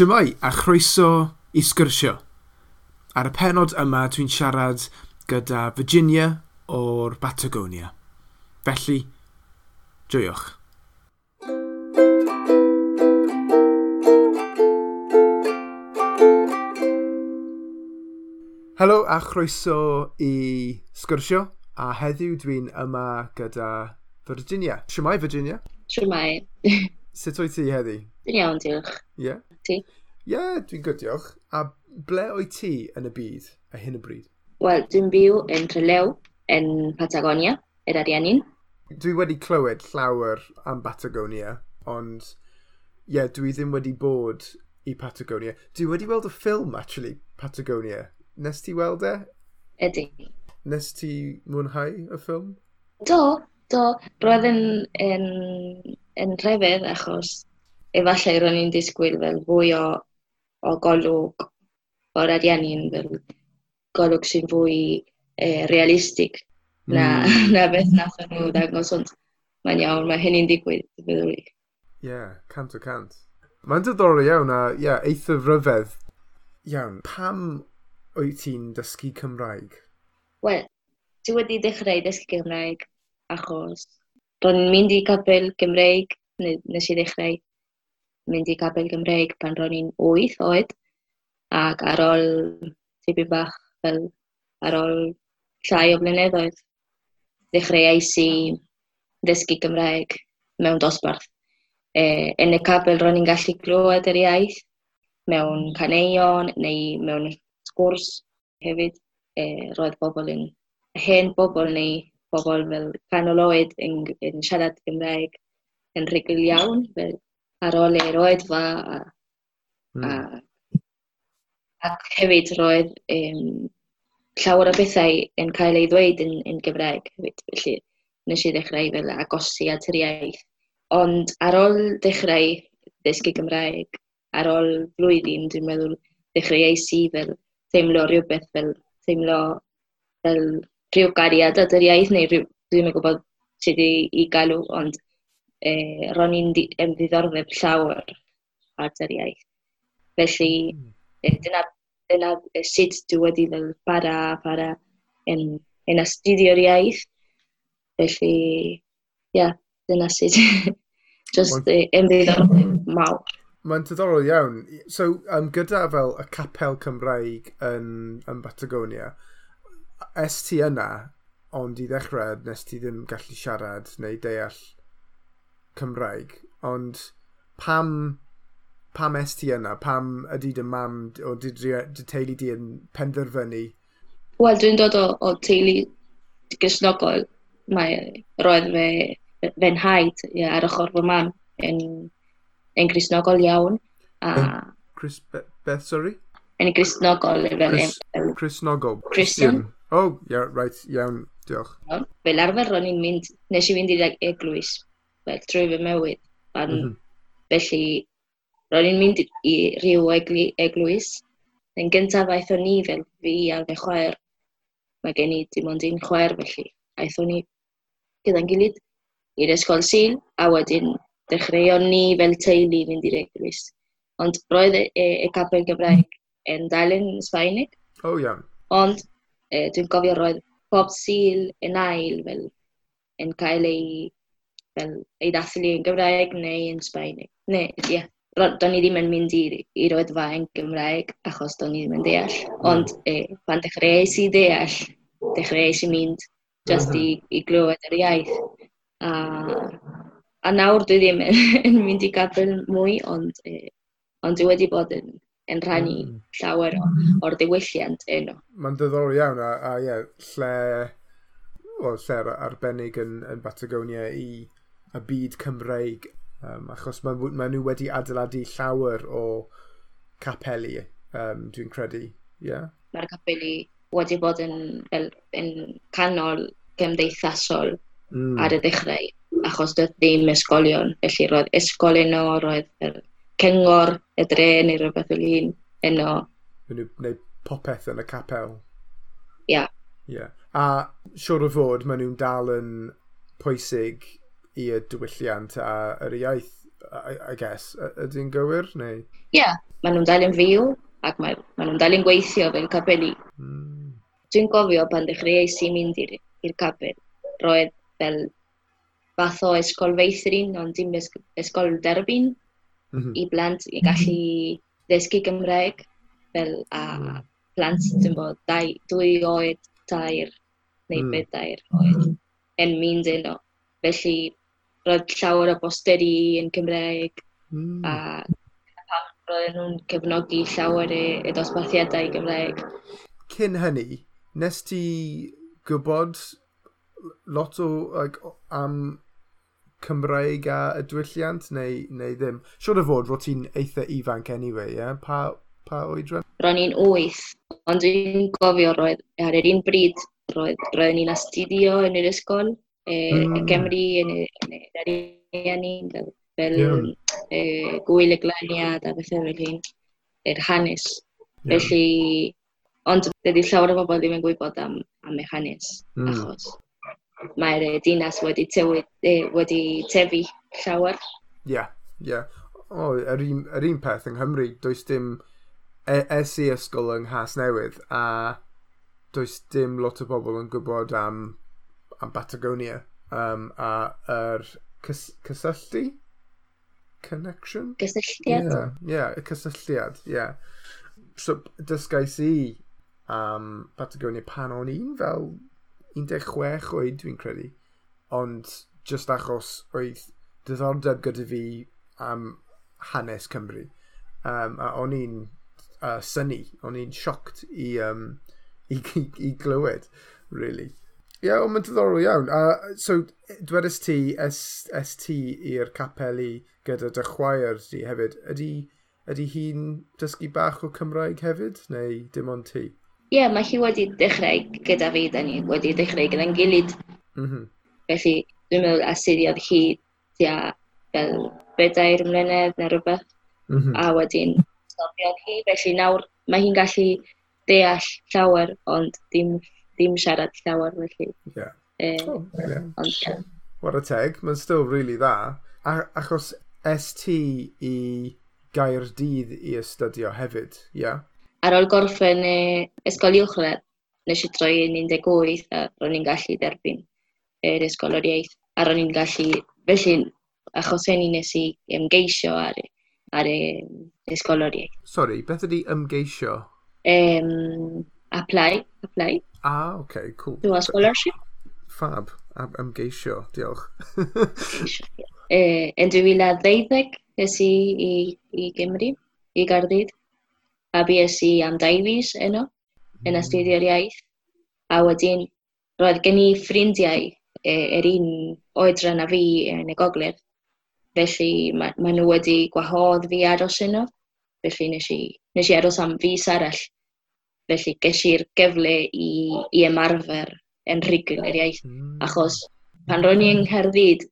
Siamai a chroeso i sgyrsio. Ar y penod yma dwi'n siarad gyda Virginia o'r Patagonia. Felly, joiwch. Helo a chroeso i sgyrsio a heddiw dwi'n yma gyda Virginia. Siamai Virginia? Siamai. Sut oed ti heddi? Dwi'n iawn, diolch. Ie? Yeah. Ti? Ie, yeah, dwi'n good, diolch. A ble o'i ti yn y byd a hyn y bryd? Wel, dwi'n byw yn Trelew, yn Patagonia, yr er Ariannin. Dwi wedi clywed llawer am Patagonia, ond ie, yeah, dwi ddim wedi bod i Patagonia. Dwi wedi weld y ffilm, actually, Patagonia. Nes ti weld e? Ydy. Nes ti mwynhau y ffilm? Do, do. Roedd yn, yn, yn rhefydd achos efallai ro'n i'n disgwyl fel fwy o o golwg o'r ariannu'n fel golwg sy'n fwy e, realistig na, mm. na beth nath nhw ddangos, ond mae'n iawn, mae hynny'n digwydd, feddwl i. Ie, yeah, cant o cant. Mae'n diddorol iawn a yeah, eitha ryfedd. Iawn, pam wyt ti'n dysgu Cymraeg? Wel, ti wedi dechrau dysgu Cymraeg achos ro'n i'n mynd i capel Cymraeg, nes i ddechrau mynd i gabel Gymreig pan ro'n i'n 8 oed. Ac ar ôl tipyn bach fel ar ôl llai o blynyddoedd, ddechreuais i ddysgu Gymraeg mewn dosbarth. E, yn y cabel ro'n i'n gallu glywed yr iaith mewn caneuon neu mewn sgwrs hefyd. E, roedd bobl yn hen bobl neu bobl fel canoloed yn, yn siarad Gymraeg yn rhugl iawn. Fel, ar ôl i roedfa a, mm. a, ac hefyd roedd um, llawer o bethau yn cael ei ddweud yn, yn Gymraeg hefyd. Felly nes i ddechrau fel agosi at yr iaith. Ond ar ôl dechrau ddysgu Gymraeg, ar ôl flwyddyn, dwi'n meddwl dechreuais i fel teimlo rhywbeth fel teimlo fel rhyw gariad at yr iaith neu rhyw, dwi'n gwybod sydd i, i galw, ond e, ro'n i'n ymddiddordeb llawer at yr iaith. Felly, mm. e, dyna, dyna e, sut dwi wedi fel para, para yn, yn astudio'r iaith. Felly, ia, yeah, dyna sut. Just well, ymddiddordeb mawr. Mae'n diddorol iawn. So, um, gyda fel y capel Cymraeg yn, yn Patagonia, est ti yna, ond i ddechrau, nes ti ddim gallu siarad neu deall Cymraeg, ond pam pam es ti yna? Pam ydy dy mam o dy, dy, teulu di yn penderfynu? Wel, dwi'n dod o, o teulu gysnogol. Mae roedd fe, fe'n haid ia, ar ochr fy mam yn, yn grisnogol iawn. A... Chris, beth, sorry? Yn grisnogol. Chris, Chrisnogol. Christian. Oh, yeah, right, iawn, diolch. Fel arfer, ro'n i'n mynd, nes i fynd i'r eglwys like, dref fy mewydd. An, mm -hmm. Felly, ro'n i'n mynd i rhyw egl eglwys. Yn gyntaf aeth o'n ni fel fi a fe chwaer. Mae gen i dim ond un chwaer felly. Aeth o'n ni gyda'n gilydd i'r ysgol syl, a wedyn dechreuon ni fel teulu fynd i'r eglwys. Ond roedd e, e, e capel Gymraeg yn dal yn Sbaenig. Oh, iawn. Yeah. Ond e, dwi'n gofio roedd pob syl yn ail fel yn cael ei yn ei dathlu ni yn Gymraeg neu yn Sbaeneg. Ne, ie. Yeah. Do'n i ddim yn mynd i'r, i'r oedfa yn Gymraeg achos do'n i ddim yn deall. Mm. Ond e, pan dechreuais i deall, dechreuais i mynd just i, mm-hmm. i glywed yr iaith. A, a nawr dwi ddim yn, yn mynd i gadael mwy, ond, e, ond dwi wedi bod yn, yn rhannu mm. llawer o, o'r diwylliant enw. Mae'n ddiddorol iawn, a, a ie, yeah, lle, o, lle arbennig yn, yn Batagonia i y byd Cymreig, um, achos mae ma, nhw wedi adeiladu llawer o capeli, um, dwi'n credu. Yeah. Mae'r capeli wedi bod yn, fel, yn canol gymdeithasol mm. ar y dechrau, achos doedd ddim ysgolion. Felly roedd ysgolyn nhw, roedd fel cyngor, y dre neu rhywbeth fel un yno. Mae nhw popeth yn y capel. Ia. Yeah. yeah. A siwr o fod, maen nhw'n dal yn pwysig i y diwylliant a yr iaith, I, I guess. Ydy'n gywir, neu? Ie, yeah, maen nhw'n dal yn fyw ac maen ma nhw'n dal yn gweithio fel capeli. Mm. Dwi'n gofio pan dechreuais i mynd i'r capel, roedd fel fath o esgol feithrin ond dim es, esgol derbyn mm -hmm. i blant i gallu ddysgu Gymraeg fel a hmm. plant mm. bod dau, dwy oed, tair neu mm. bedair oed yn mynd yno. Felly roedd llawer o bosteri yn Cymreig mm. a roedden nhw'n cefnogi llawer y, y dosbarthiadau Gymreig. Cyn hynny, nes ti gwybod lot o like, am Cymreig a y diwylliant neu, neu ddim? Siwr o fod, roedd ti'n eitha ifanc anyway, ie? Yeah? Pa, pa oedran? Ro'n i'n wyth, ond dwi'n gofio roedd ar yr un bryd roedd, roedden ni'n astudio yn yr ysgol eh, mm. en Cymru, yn yr ariannu, fel fel yeah. e, gwyl y glaniad a bethau fel hyn, yr hanes. Yeah. Felly, ond dydy llawer o bobl ddim yn gwybod am, am y hanes, mm. achos mae'r dinas wedi, tewyd, e, wedi tefu llawer. Ie, yeah, ie. Yeah. O, oh, yr un, yr un peth yng Nghymru, does dim e es i ysgol yng Nghas Newydd a does dim lot o bobl yn gwybod am am Patagonia um, a yr cys cysylltu? Connection? Gysylltiad. Ie, yeah, y cysylltiad, ie. Yeah. So, dysgais i am Patagonia pan o'n i'n fel 16 oed, dwi'n credu. Ond just achos oedd diddordeb gyda fi am hanes Cymru. Um, a o'n i'n uh, syni, o'n i'n sioct i, um, i, i, i glywed, really. Ie, yeah, ond mae'n diddorol iawn. Uh, so, dwedais ti, es, es i'r capeli gyda dy chwaer di hefyd. Ydy, ydy hi'n dysgu bach o Cymraeg hefyd, neu dim ond ti? Ie, yeah, mae hi wedi dechrau gyda fi, da ni wedi dechrau gyda'n gilydd. Mm -hmm. Felly, dwi'n meddwl asuriodd hi tua fel bedair mlynedd neu rhywbeth. Mm -hmm. A wedyn, stopiodd hi, felly nawr mae hi'n gallu deall llawer, ond dim ddim siarad llawer felly. Yeah. E, oh, yeah. Ond, yeah. What a teg, mae'n still really dda. A, achos ST i gair dydd i astudio hefyd, ia? Yeah? Ar ôl gorffen e, ysgol uwchradd, nes i droi yn 18 a ro'n i'n gallu derbyn yr esgol o'r iaith. A ro'n i'n gallu, felly, achos hynny nes i ymgeisio ar, ar e, esgol o'r iaith. Sorry, beth ydy ymgeisio? Um, apply, apply. Ah, okay, cool. To a scholarship. Fab, am, amgeisio, diolch. e, yn 2012 es i i, i Gymru, i Gardydd, a bues i am Davies yno, yn mm. astudio'r iaith. A wedyn, roedd gen i ffrindiau e, yr un oedran a fi yn y gogledd, felly maen ma nhw wedi gwahodd fi aros yno, felly nes i, nes i aros am fus arall Felly, ges i'r gyfle i, i ymarfer yn rhugl yr iaith. Mm. Achos pan ro'n i yng Ngherddid,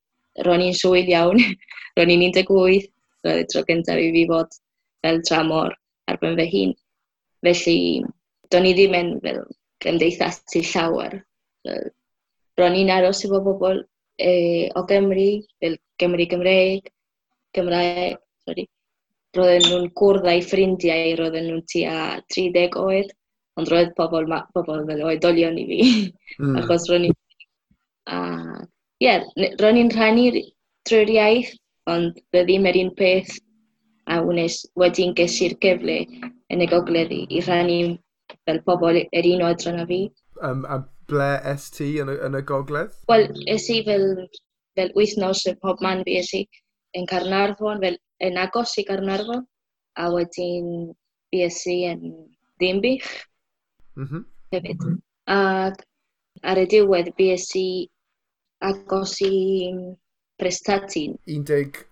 ro'n i'n swydd iawn, ro'n i'n 18, roedd y tro gyntaf i fi fod fel tramor ar ben fy hun. Felly, do'n i ddim yn fel gymdeithas i llawer. Ro'n i'n aros efo bobl e, o Gymru, fel Gymru Gymreig, Gymraeg, sorry. Roedden nhw'n gwrdd â'i ffrindiau, roedden nhw'n tua 30 oed ond roedd pobl, ma, pobl fel oedolion i fi, mm. achos ro'n i'n... A, ie, yeah, ro'n i'n rhannu drwy'r iaith, ond fe ddim yr un peth a wnes wedi'n gesi'r gyfle yn y gogledd i i rhannu fel pobl e-, yr un oedran a fi. Um, a ble es ti yn y, yn y gogledd? Wel, es i fel, fel wythnos y pob man fi es i yn Carnarfon, fel yn agos i Carnarfon, a wedyn fi es i yn Dimbych, Mm -hmm. Hefyd. Mm -hmm. Ac ar y diwedd bys i agos i prestatin. 18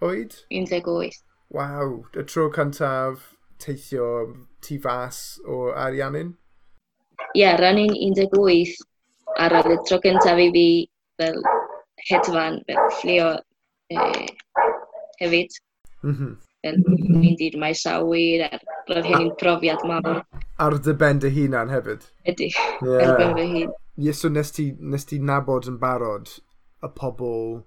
oed? 18. Waw, y tro cyntaf teithio tu fas o Ariannin? Ie, yeah, rannu'n 18 ar y tro cyntaf i fi fel hedfan, fel fflio e, hefyd. Mm -hmm yn mynd i'r maes awyr, a roedd hyn yn profiad mawr. Ar dy ben dy hunan hefyd? Ydy, yeah. ar ben fy hun. Ie, so nes ti, nes ti nabod yn barod y pobl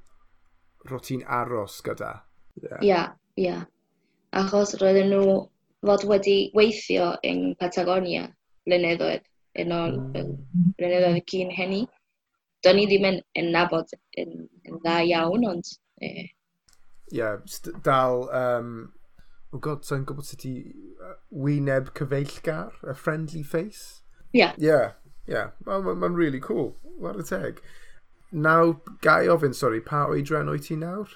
ro ti'n aros gyda? Ie, yeah. yeah, yeah. Achos roedden nhw fod wedi weithio yn Patagonia blynyddoedd, yn ôl mm. blynyddoedd cyn hynny. Do'n i ddim yn, yn nabod yn, yn dda iawn, ond eh, yeah, dal... Um, oh god, so'n gwybod sut i uh, wyneb cyfeillgar, a friendly face. Yeah. Yeah, yeah. Mae'n ma, ma really cool. What a teg. Naw, gai ofyn, sori, pa oedran o'i ti nawr?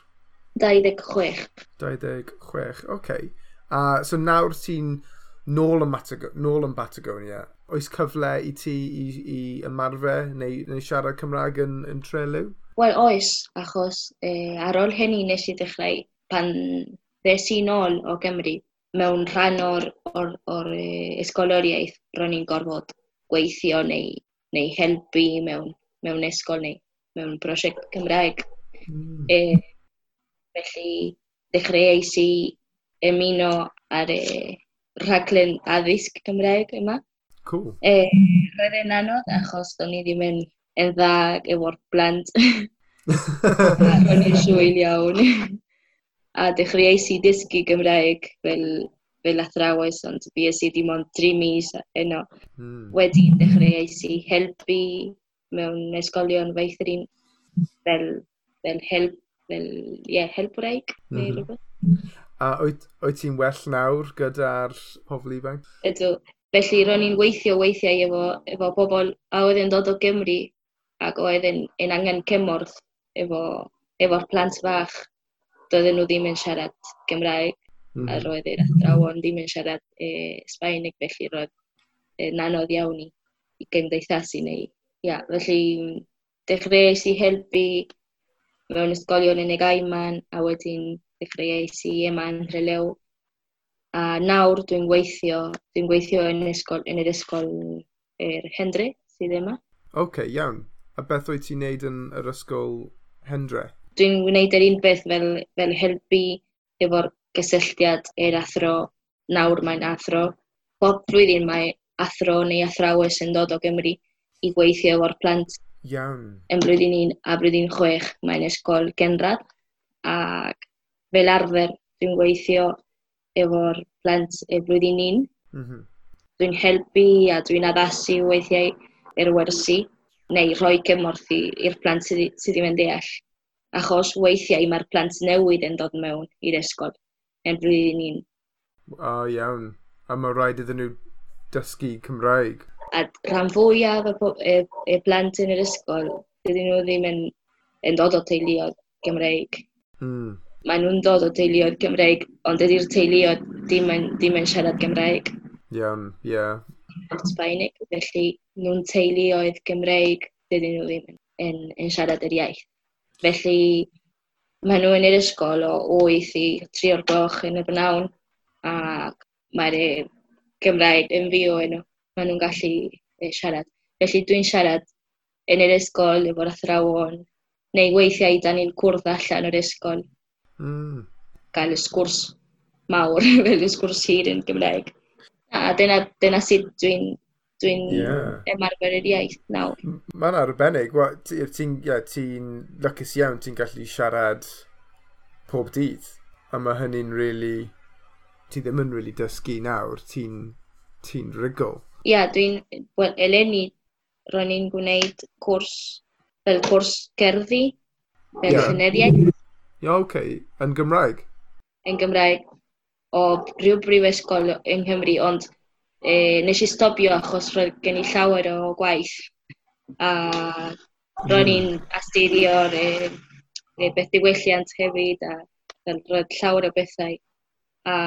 26. 26, oce. okay. A so nawr ti'n nôl yn, Matago nôl yn Patagonia. Oes cyfle i ti i, i ymarfer neu, neu siarad Cymraeg yn, yn Trelew? Wel oes, achos e, ar ôl hynny nes i ddechrau pan ddes i nôl o Gymru mewn rhan o'r, or, or e, esgoloriaeth ro'n i'n gorfod gweithio neu, neu helpu mewn, mewn esgol neu mewn prosiect Cymraeg. Mm. E, felly dechreuais i ymuno ar e, rhaglen addysg Cymraeg yma. Cool. E, roedd e'n anodd achos do'n i ddim yn edda efo'r blant. Ro'n i'n siwyl iawn. a dechreuais i dysgu Gymraeg fel, fel athrawes, ond bues i dim ond 3 mis yno. Mm. Wedyn dechreuais i helpu mewn esgolion feithrin fel, fel help, fel, ie, yeah, helpwraig, mm -hmm. neu mhm. rhywbeth. A oed, oed ti'n well nawr gyda'r pobl ifanc? Ydw. Felly, ro'n i'n weithio weithiau efo, efo bobl a oedd yn dod o Gymru ac oedd yn, yn angen cymorth efo, efo'r plant fach. Doedden nhw ddim yn siarad Gymraeg, mm. a roedd yr athrawon ddim yn siarad e, Sbaeneg, felly roedd e'n anodd iawn i, i gymdeithasu neu. Ia, felly dechreuais i helpu mewn ysgolion yn Egaiman, a wedyn dechreuais i yma yn Rhelew. A nawr dwi'n gweithio, dwi'n gweithio yn, ysgol, yn yr ysgol er Hendry, sydd yma. Oce, okay, iawn. A beth wyt ti'n neud yn yr ysgol Hendre? Dwi'n gwneud yr un beth fel, fel helpu efo'r gysylltiad i'r athro. Nawr mae'n athro. Bob flwyddyn mae athro neu athrawes yn dod o Gymru i gweithio efo'r plant. Iawn. Yn blwyddyn un a blwyddyn chwech mae'n ysgol genrad. Ac fel arfer dwi'n gweithio efo'r plant y blwyddyn un. Mm -hmm. Dwi'n helpu a dwi'n addasu weithiau i'r wersi neu rhoi gymorth i'r plant sydd, sydd ddim yn deall. Achos weithiau mae'r plant newydd yn dod mewn i'r ysgol yn flwyddyn un. O oh, iawn. A mae rhaid iddyn nhw dysgu Cymraeg. A rhan fwyaf y, y, y plant yn yr ysgol, dydyn nhw ddim yn, yn dod o teuluoedd Gymreig. Mm. Mae nhw'n dod o teuluoedd Gymreig, ond ydy'r teuluoedd ddim yn, ddim yn siarad Gymraeg. Iawn, yeah, ie. Yeah yn Sbaeneg, felly nhw'n teulu oedd Gymreig, dydyn nhw ddim yn, yn siarad yr iaith. Felly maen nhw yn yr ysgol o 8 i 3 o'r gloch yn y bynawn, a mae'r e, Gymraeg yn fi o enw. Maen nhw'n gallu e, siarad. Felly dwi'n siarad yn yr ysgol efo'r athrawon, neu weithiau da ni'n cwrdd allan o'r ysgol. Mm. Gael y sgwrs mawr, fel y sgwrs hir yn Gymraeg. A dyna, dyna sydd dwi'n dwi'n yeah. ymarfer yr iaith nawr. Mae'n arbennig. Ti'n ti, yeah, ti lwcus iawn, ti'n gallu siarad pob dydd. A mae hynny'n really... Ti ddim yn really dysgu nawr. Ti'n ti rigol. Ie, yeah, dwi'n... Wel, eleni, ro'n i'n gwneud cwrs fel cwrs gerddi, fel yeah. llenyddiaeth. Ie, yeah, oce. Okay. Yn Gymraeg? Yn Gymraeg o rhyw brifysgol yng Nghymru, ond e, nes i stopio achos roedd gen i llawer o gwaith. A ro'n hmm. i'n astudio'r e, e, beth diwylliant hefyd, a roedd llawer o bethau. A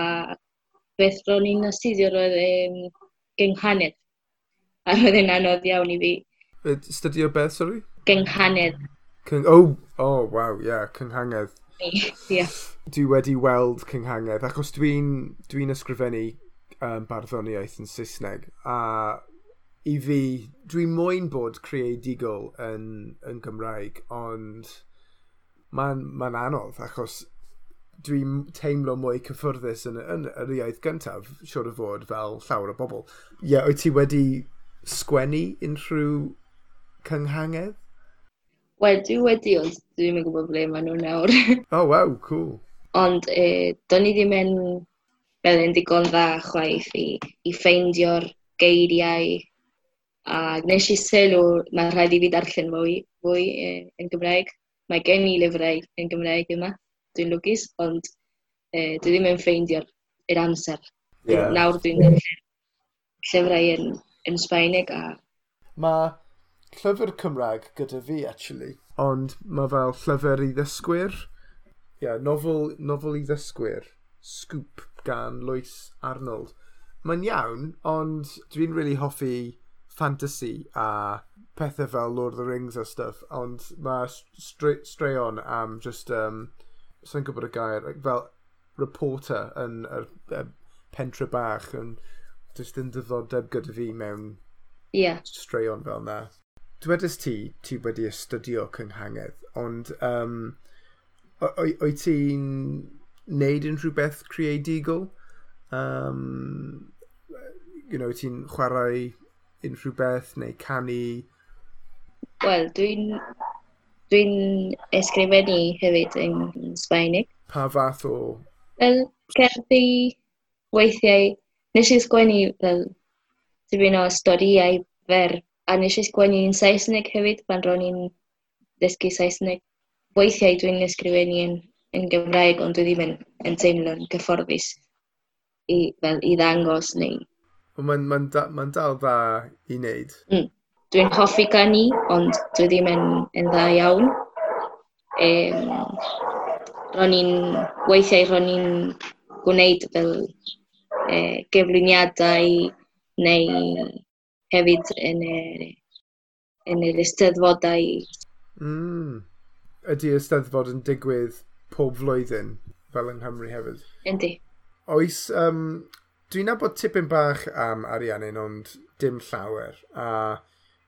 beth ro'n i'n astudio roedd e, gynghanedd. A roedd yn anodd iawn i fi. Studio beth, sorry? Gynghanedd. Cyng... Oh, oh, wow, yeah, cynghangedd. Yeah. Dwi wedi weld cynghangedd, achos dwi'n dwi, ysgrifennu um, barddoniaeth yn Saesneg, a i fi, dwi'n moyn bod creadigol yn, yn Gymraeg, ond mae'n ma, anodd, achos dwi'n teimlo mwy cyffyrddus yn, yn, yn yr iaith gyntaf, siwr o fod, fel llawer o bobl. Ie, yeah, wyt ti wedi sgwennu unrhyw cynghangedd? Wedi, wedi, ond dwi'n yn gwybod ble maen nhw nawr. Oh, wow, cool. Ond e, do'n i ddim yn fel yn digon dda chwaith i, i ffeindio'r geiriau a nes i sylw mae rhaid i fi darllen mwy, fwy e, yn Gymraeg. Mae gen i lyfrau yn Gymraeg yma, dwi'n lwgus, ond e, dwi ddim yn ffeindio'r yr amser. Yeah. Nawr dwi'n darllen llyfrau yn, yn Sbaeneg a... Mae llyfr Cymraeg gyda fi, actually. Ond mae fel llyfr i ddysgwyr. Ie, yeah, nofel, nofel i ddysgwyr. Scoop gan Lewis Arnold. Mae'n iawn, ond dwi'n really hoffi fantasy a pethau fel Lord of the Rings a stuff, ond mae straeon am just, um, sa'n gwybod y gair, like, fel reporter yn y pentre bach, yn just yn diddordeb gyda fi mewn yeah. straeon fel na dwedais ti, ti wedi astudio cynghangedd, ond um, oed ti'n neud unrhyw beth creadigol? Um, you know, ti'n chwarae unrhyw beth neu canu? Wel, dwi'n dwi'n ysgrifennu hefyd yn Sbaeneg. Pa fath o? Fel cerddi weithiau. Nes i sgwennu fel dipyn o storiau fer a nes i sgwennu yn Saesneg hefyd pan ro'n i'n dysgu Saesneg. Weithiau dwi'n ysgrifennu yn, yn Gymraeg, ond dwi ddim yn, yn teimlo'n gyfforddus i, fel, i ddangos neu... Mae'n ma da, ma dal dda i wneud. Mm. Dwi'n hoffi canu, ond dwi ddim yn, yn dda iawn. Um, ro'n i'n, weithiau ro'n i'n gwneud fel e, gyflwyniadau neu hefyd yn yr, yn yr ysteddfodau. Mm. Ydy ysteddfod yn digwydd pob flwyddyn fel yng Nghymru hefyd? Yndi. Oes, um, dwi'n nabod tipyn bach am Ariannin, ond dim llawer. A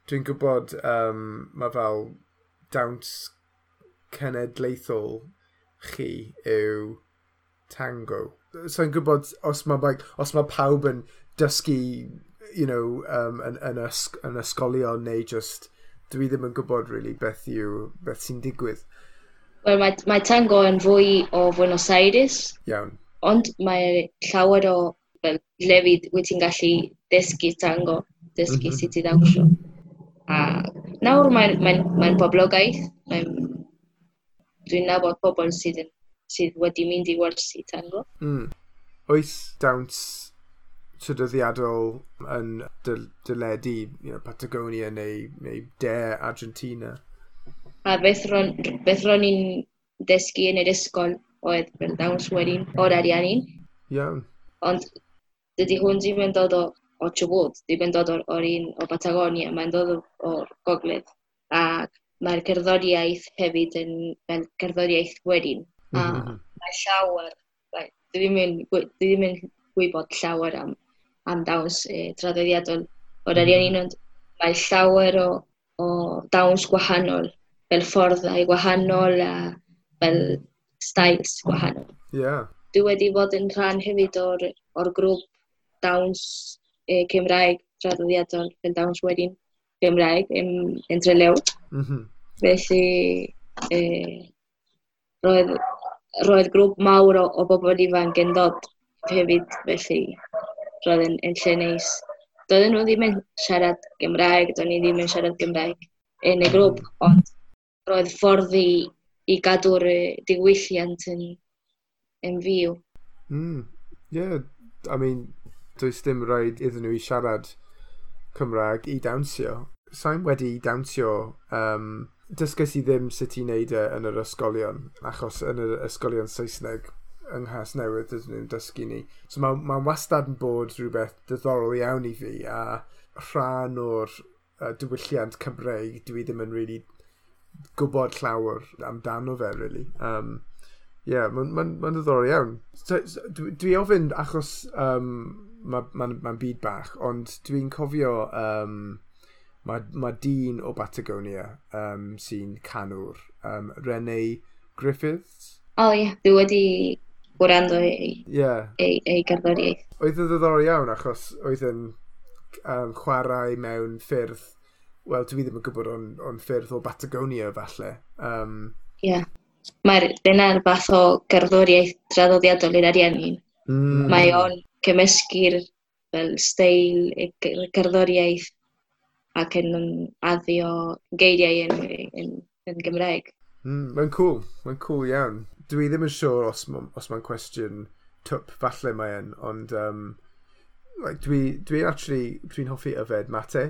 dwi'n gwybod um, mae fel dawns cenedlaethol chi yw tango. So i'n gwybod os mae, like, os mae pawb yn dysgu you know, um, yn, yn, ysg, yn ysgolion neu just dwi ddim yn gwybod really beth yw, beth sy'n digwydd. Wel, mae, mae tango yn fwy o Buenos Aires. Iawn. Ond mae llawer o fel, lefydd wyt ti'n gallu dysgu tango, dysgu mm -hmm. sut i ddawnsio. A nawr mae'n mae, mae boblogaeth, mae'n dwi'n nabod pobl sydd, sydd wedi mynd i wersi tango. Mm. Oes dawns trydyfiadol yn dy, dyledu you know, Patagonia neu, neu de Argentina. A beth ro'n, beth ro'n i'n dysgu yn yr ysgol oedd yn dawns wedyn o'r ariannin. Iawn. Ond dydy hwn ddim yn dod o, o Chubut, ddim yn dod o'r un o Patagonia, mae'n dod o'r gogledd. A mae'r cerddoriaeth hefyd yn fel cerddoriaeth wedyn. A mm -hmm. mae llawer, like, dwi ddim yn gwybod llawer am am dawns e, traddodiadol o'r arian mm. un, ond mae llawer o, o dawns gwahanol, fel fforddau gwahanol a fel mm. styles gwahanol. Yeah. Dwi wedi bod yn rhan hefyd o'r, or grŵp dawns e, Cymraeg traddodiadol, fel dawns wedyn Cymraeg yn, yn Trelew. Mm -hmm. Felly, e, roedd, roedd grŵp mawr o, o bobl ifanc yn dod hefyd, felly roedd yn, yn lle neis. Doedden nhw ddim yn siarad Gymraeg, doedden ni ddim yn siarad Gymraeg yn y grŵp, ond roedd ffordd i, i gadw'r diwylliant yn, yn fyw. Mm, yeah, I mean, does dim rhaid iddyn nhw i siarad Cymraeg i dawnsio. Sa'n wedi dawnsio um, dysgais i ddim sut i wneud e yn yr ysgolion, achos yn yr ysgolion Saesneg yng Nghas Newydd ydyn nhw'n dysgu ni. So mae'n ma, wastad yn bod rhywbeth diddorol iawn i fi a rhan o'r uh, diwylliant Cymreig dwi ddim yn really gwybod llawer amdano fe, really. Um, Ie, yeah, mae'n ma, ma, ma ddiddorol iawn. So, so, dwi, dwi ofyn achos um, mae'n ma, ma, byd bach, ond dwi'n cofio um, mae ma dyn o Patagonia um, sy'n canwr, um, Rene Griffiths. O oh, ie, yeah. dwi wedi gwrando ei, yeah. ei, ei gerddoriaeth. Oedd yn ddiddorol iawn achos oedd yn um, chwarae mewn ffyrdd, wel dwi ddim yn gwybod o'n, on ffyrdd o Patagonia falle. Um, yeah. Mae'r dyna'r fath o gerddoriaeth draddodiadol i'r ariannin. Mm. Mae o'n cymysgu'r fel steil gerddoriaeth ac yn addio geiriau yn, yn, yn Gymraeg. Mm, mae'n cool, mae'n cool iawn dwi ddim yn siŵr os, os mae'n cwestiwn twp, falle mae yn, ond um, like, dwi, dwi actually, dwi'n hoffi yfed mate,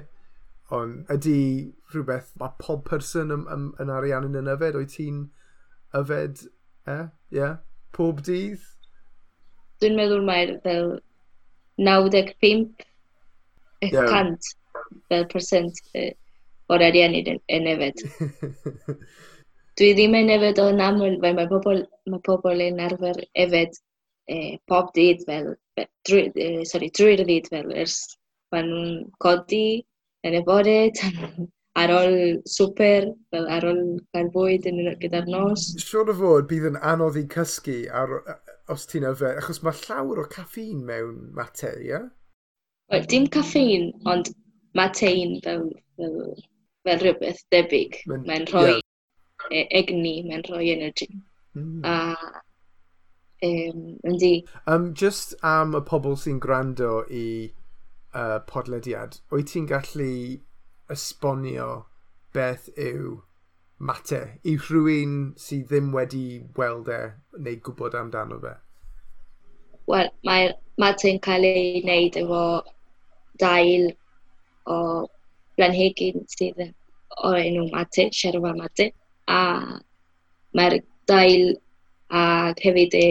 ond ydy rhywbeth mae pob person yn, yn, yn arian yn yfed, o'i ti'n yfed, e? Eh? Yeah? Pob dydd? Dwi'n meddwl mae fel 95 yeah. cant fel percent e, o'r arian yn, yn yfed. Dwi ddim yn efed o'n aml, fel mae pobl, mae pobl yn arfer efed e, pob dydd fel, drwy, e, sorry, drwy'r dydd fel, ers maen nhw'n codi yn y bore, tan ar ôl swper, fel ar ôl cael bwyd yn gyda'r nos. Siwr o fod bydd yn anodd i cysgu ar, e, os ti'n yfed, achos mae llawer o caffeine mewn mate, ie? Yeah? Wel, dim caffein, ond mae fel, fel, fel rhywbeth debyg. Mae'n rhoi yeah. E-, egni, mae'n rhoi energy. Mm. A Um, yndi. Um, just am y pobl sy'n gwrando i uh, podlediad, wyt ti'n gallu esbonio beth yw mate i rhywun sydd ddim wedi weld e neu gwybod amdano fe? Wel, mae mate'n cael ei wneud efo dail o blanhigyn sydd o'r enw mate, sherwa mate a mae'r dail a hefyd e,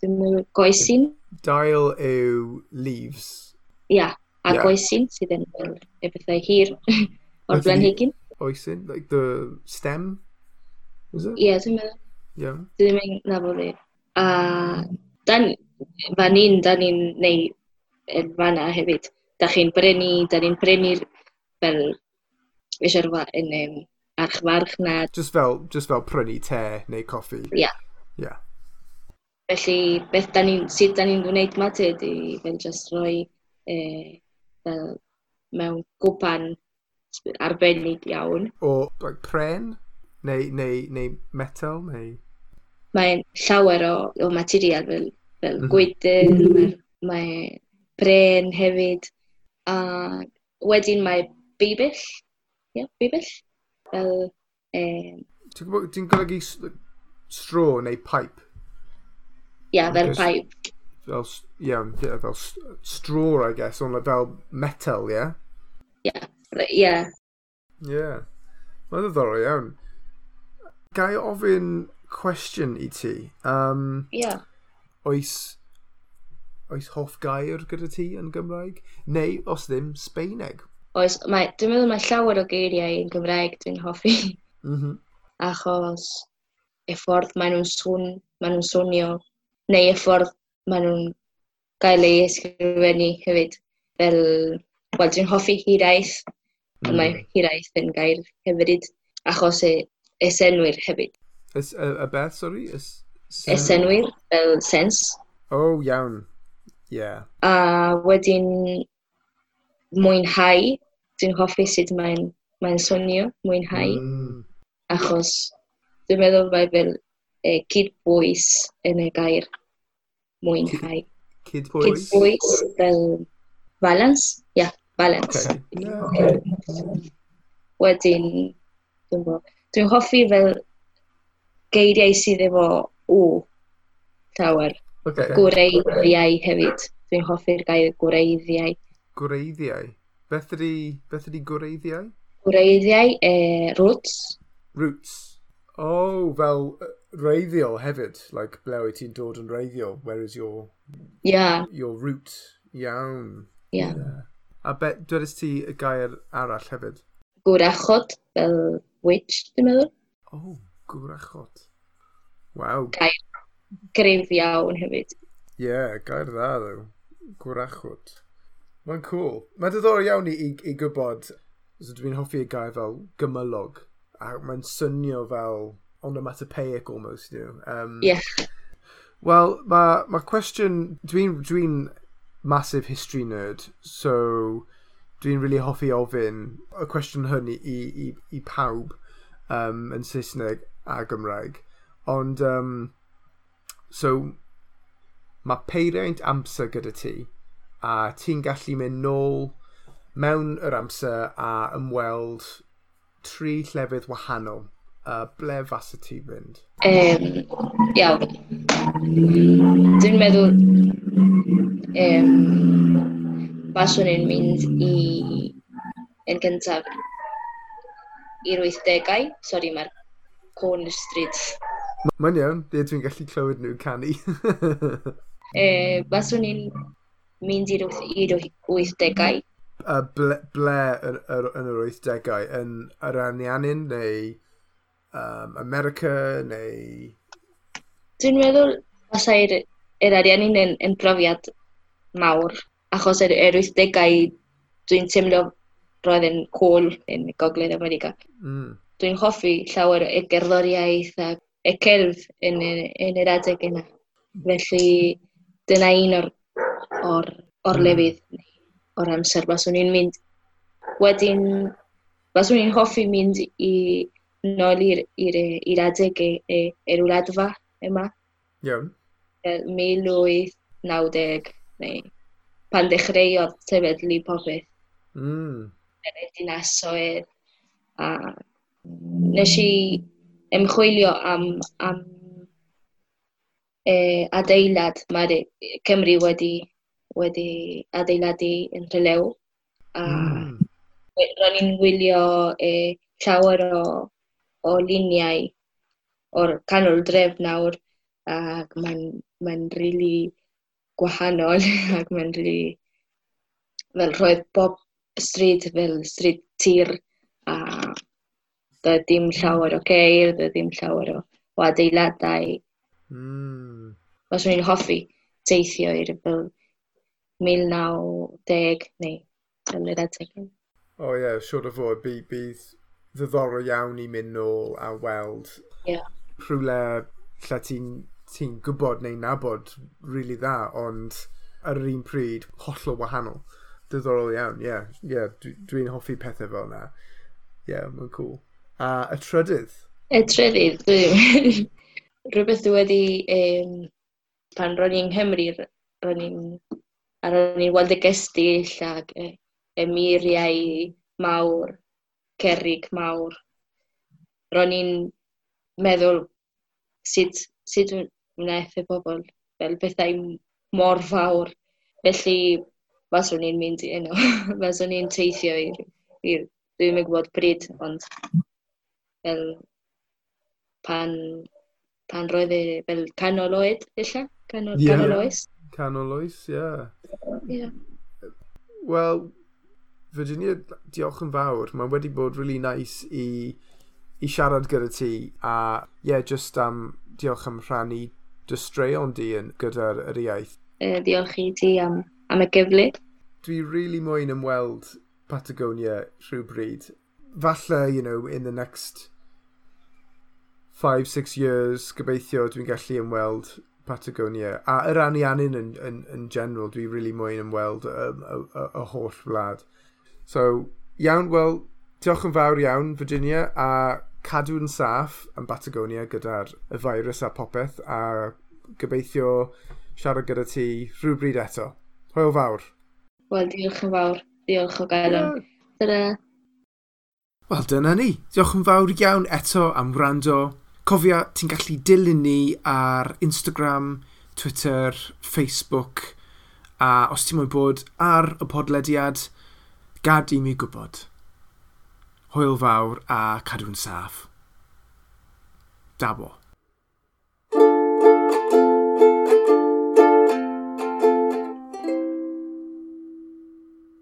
ddim yn goesyn. Dail yw leaves? Ia, yeah, a yeah. goesyn sydd yn fel y bethau hir o'r blanhigyn. Oesyn? Like the stem? Is it? Ie, yeah, dwi'n meddwl. Yeah. Dwi'n meddwl na bod e. A dan, fan un, dan ni'n neud yn fanna hefyd. Da chi'n brynu, da ni'n brynu fel reserva yn um, archfarchnad. Just fel, just fel prynu te neu coffi. Ie. Yeah. Yeah. Felly, beth da ni, sut da ni'n gwneud ma te, di fel just roi e, fel mewn gwpan arbennig iawn. O like, pren? Neu, neu, neu metal? Neu... Mae'n llawer o, o material fel, fel mm -hmm. gwydyn, mae, mae pren hefyd. A wedyn mae bibill. Ie, yeah, bibill fel... Um, Ti'n gwybod, ti'n golygu stro neu pipe? Ie, yeah, fel pipe. Fel, yeah, fel straw, I guess, ond fel metal, ie? Yeah? Ie, yeah, ie. Ie. Mae'n ddiddorol iawn. Gai ofyn cwestiwn i ti. Um, yeah. Oes, oes hoff gair gyda ti yn Gymraeg? Neu, os ddim, Sbeineg? Oes, mae, dwi'n meddwl mae llawer o geiriau yn Gymraeg dwi'n hoffi. Mm -hmm. Achos y ffordd maen nhw'n swn, maen nhw'n swnio, neu y ffordd maen nhw'n gael ei ysgrifennu hefyd. Fel, wel, dwi'n hoffi hiraeth, mm. mae hiraeth yn gair hefyd, achos y y senwyr hefyd. Ys, y, y beth, sori? senwyr, fel sens. Oh, iawn. Yeah. A wedyn, mwynhau. Dwi'n hoffi sut mae'n mae swnio, mwynhau. Mm. Achos dwi'n meddwl mae fel e, cydbwys yn y gair mwynhau. Cydbwys? Cydbwys fel balance. Ia, yeah, balance. Okay. Yeah. Wedyn, dwi'n bo, dwi'n hoffi fel geiriau sydd efo w llawer. Okay. Gwreiddiau hefyd. Dwi'n hoffi'r gair gwreiddiau gwreiddiau. Beth ydi, beth ydi gwreiddiau? Gwreiddiau, e, roots. Roots. Oh, fel reiddiol hefyd. Like, ble wyt ti'n dod yn reiddiol? Where is your... Yeah. Your root. Iawn. Yeah. yeah. A be, dwedais ti y gair arall hefyd? Gwrachod, fel witch, dwi'n meddwl. Oh, gwrachod. Waw. Gair grif iawn hefyd. Ie, yeah, gair dda, ddo. Gwrachod. Mae'n cool. Mae'n diddorol iawn i, i, i gwybod, so dwi'n hoffi y gair fel gymylog, a mae'n swnio fel onomatopeic almost, you know. Um, yeah. Wel, mae ma cwestiwn, dwi'n dwi, massive history nerd, so dwi'n really hoffi ofyn y cwestiwn hynny i, i, i pawb um, yn Saesneg a Gymraeg. Ond, um, so, mae peiriant amser gyda ti, a ti'n gallu mynd nôl mewn yr amser a ymweld tri llefydd wahanol. Uh, ble fasa ti fynd? Um, iawn. Dwi'n meddwl um, Faswn i'n mynd i yn gyntaf i'r 80au. Sori, mae'r Corner Street. Mae'n iawn, dwi'n gallu clywed nhw canu. e, Faswn i'n mynd i'r 80au. A ble, ble yn, yn yr wythdegau? Yn yr anianin neu um, America neu... Dwi'n meddwl basai'r er, ariannin yn, yn profiad mawr, achos yr, yr wythdegau dwi'n teimlo roedd yn cwl yn Gogledd America. Mm. Dwi'n hoffi llawer e y gerddoriaeth a y celf yn, yn, yn yr adeg yna. Felly dyna un o'r o'r, or hmm. lefydd o'r amser. Baswn i'n mynd wedyn, baswn i'n hoffi mynd i nôl i'r adeg e, e, wladfa yma. Iawn. Yeah. 1890 neu pan dechreuodd sefydlu popeth. Mm. Yn y dinasoedd. A nes i ymchwilio am, am e, adeilad mae'r Cymru wedi wedi adeiladu yn Rhylew. A mm. ro'n i'n wylio e, llawer o, o luniau o'r canol dref nawr ac mae'n mae'n really gwahanol ac mae'n really fel roedd bob stryd fel stryd tir a doedd dim llawer o ceir, doedd dim llawer o, o adeiladau. Mm. Os o'n i'n hoffi teithio i'r fel mil naw deg neu yn yr adegau. O oh, ie, yeah, siwr o fod, bydd, bydd ddiddorol iawn i mynd nôl a weld yeah. rhywle lle ti'n ti gwybod neu nabod rili really dda, ond ar yr un pryd, hollol wahanol. Diddorol iawn, ie. Yeah, yeah, Dwi'n dwi hoffi pethau fel yna. Ie, yeah, mae'n cool. A y trydydd? Y trydydd, dwi... Rhywbeth dwi wedi... Um, pan ro'n i'n Nghymru, ro'n i'n a ro'n i'n weld y gestyll ac e, e miriau mawr, cerig mawr. Ro'n i'n meddwl sut, sut wnaeth y bobl fel bethau mor fawr. Felly, faswn i'n mynd i yno. faswn i'n teithio i'r... Dwi'n mynd gwybod bryd, ond fel pan, pan roedd e fel canol oed, illa? Canol, yeah. canol oes? Canol oes, ie. Yeah. Yeah. Wel, Virginia, diolch yn fawr. Mae wedi bod really nice i, i siarad gyda ti. A ie, yeah, just am, diolch am rhannu dy straeon di yn gyda'r yr iaith. E, diolch i ti am, am y gyfle. Dwi really moyn ymweld Patagonia rhywbryd. Falle, you know, in the next five, six years, gobeithio dwi'n gallu ymweld Patagonia. A yr anianun yn, yn, yn general, dwi really mwyn ymweld y, y, y, y holl wlad. So, iawn, wel, diolch yn fawr iawn, Virginia, a cadw'n saff yn Patagonia gyda'r y virus a popeth, a gobeithio siarad gyda ti rhywbryd eto. Hwyl fawr. Wel, diolch yn fawr. Diolch o gael. Yeah. Dyna. Wel, dyna ni. Diolch yn fawr iawn eto am wrando cofia, ti'n gallu dilyn ni ar Instagram, Twitter, Facebook, a os ti'n mwyn bod ar y podlediad, gad i mi gwybod. Hwyl fawr a cadw'n saff. Dabo.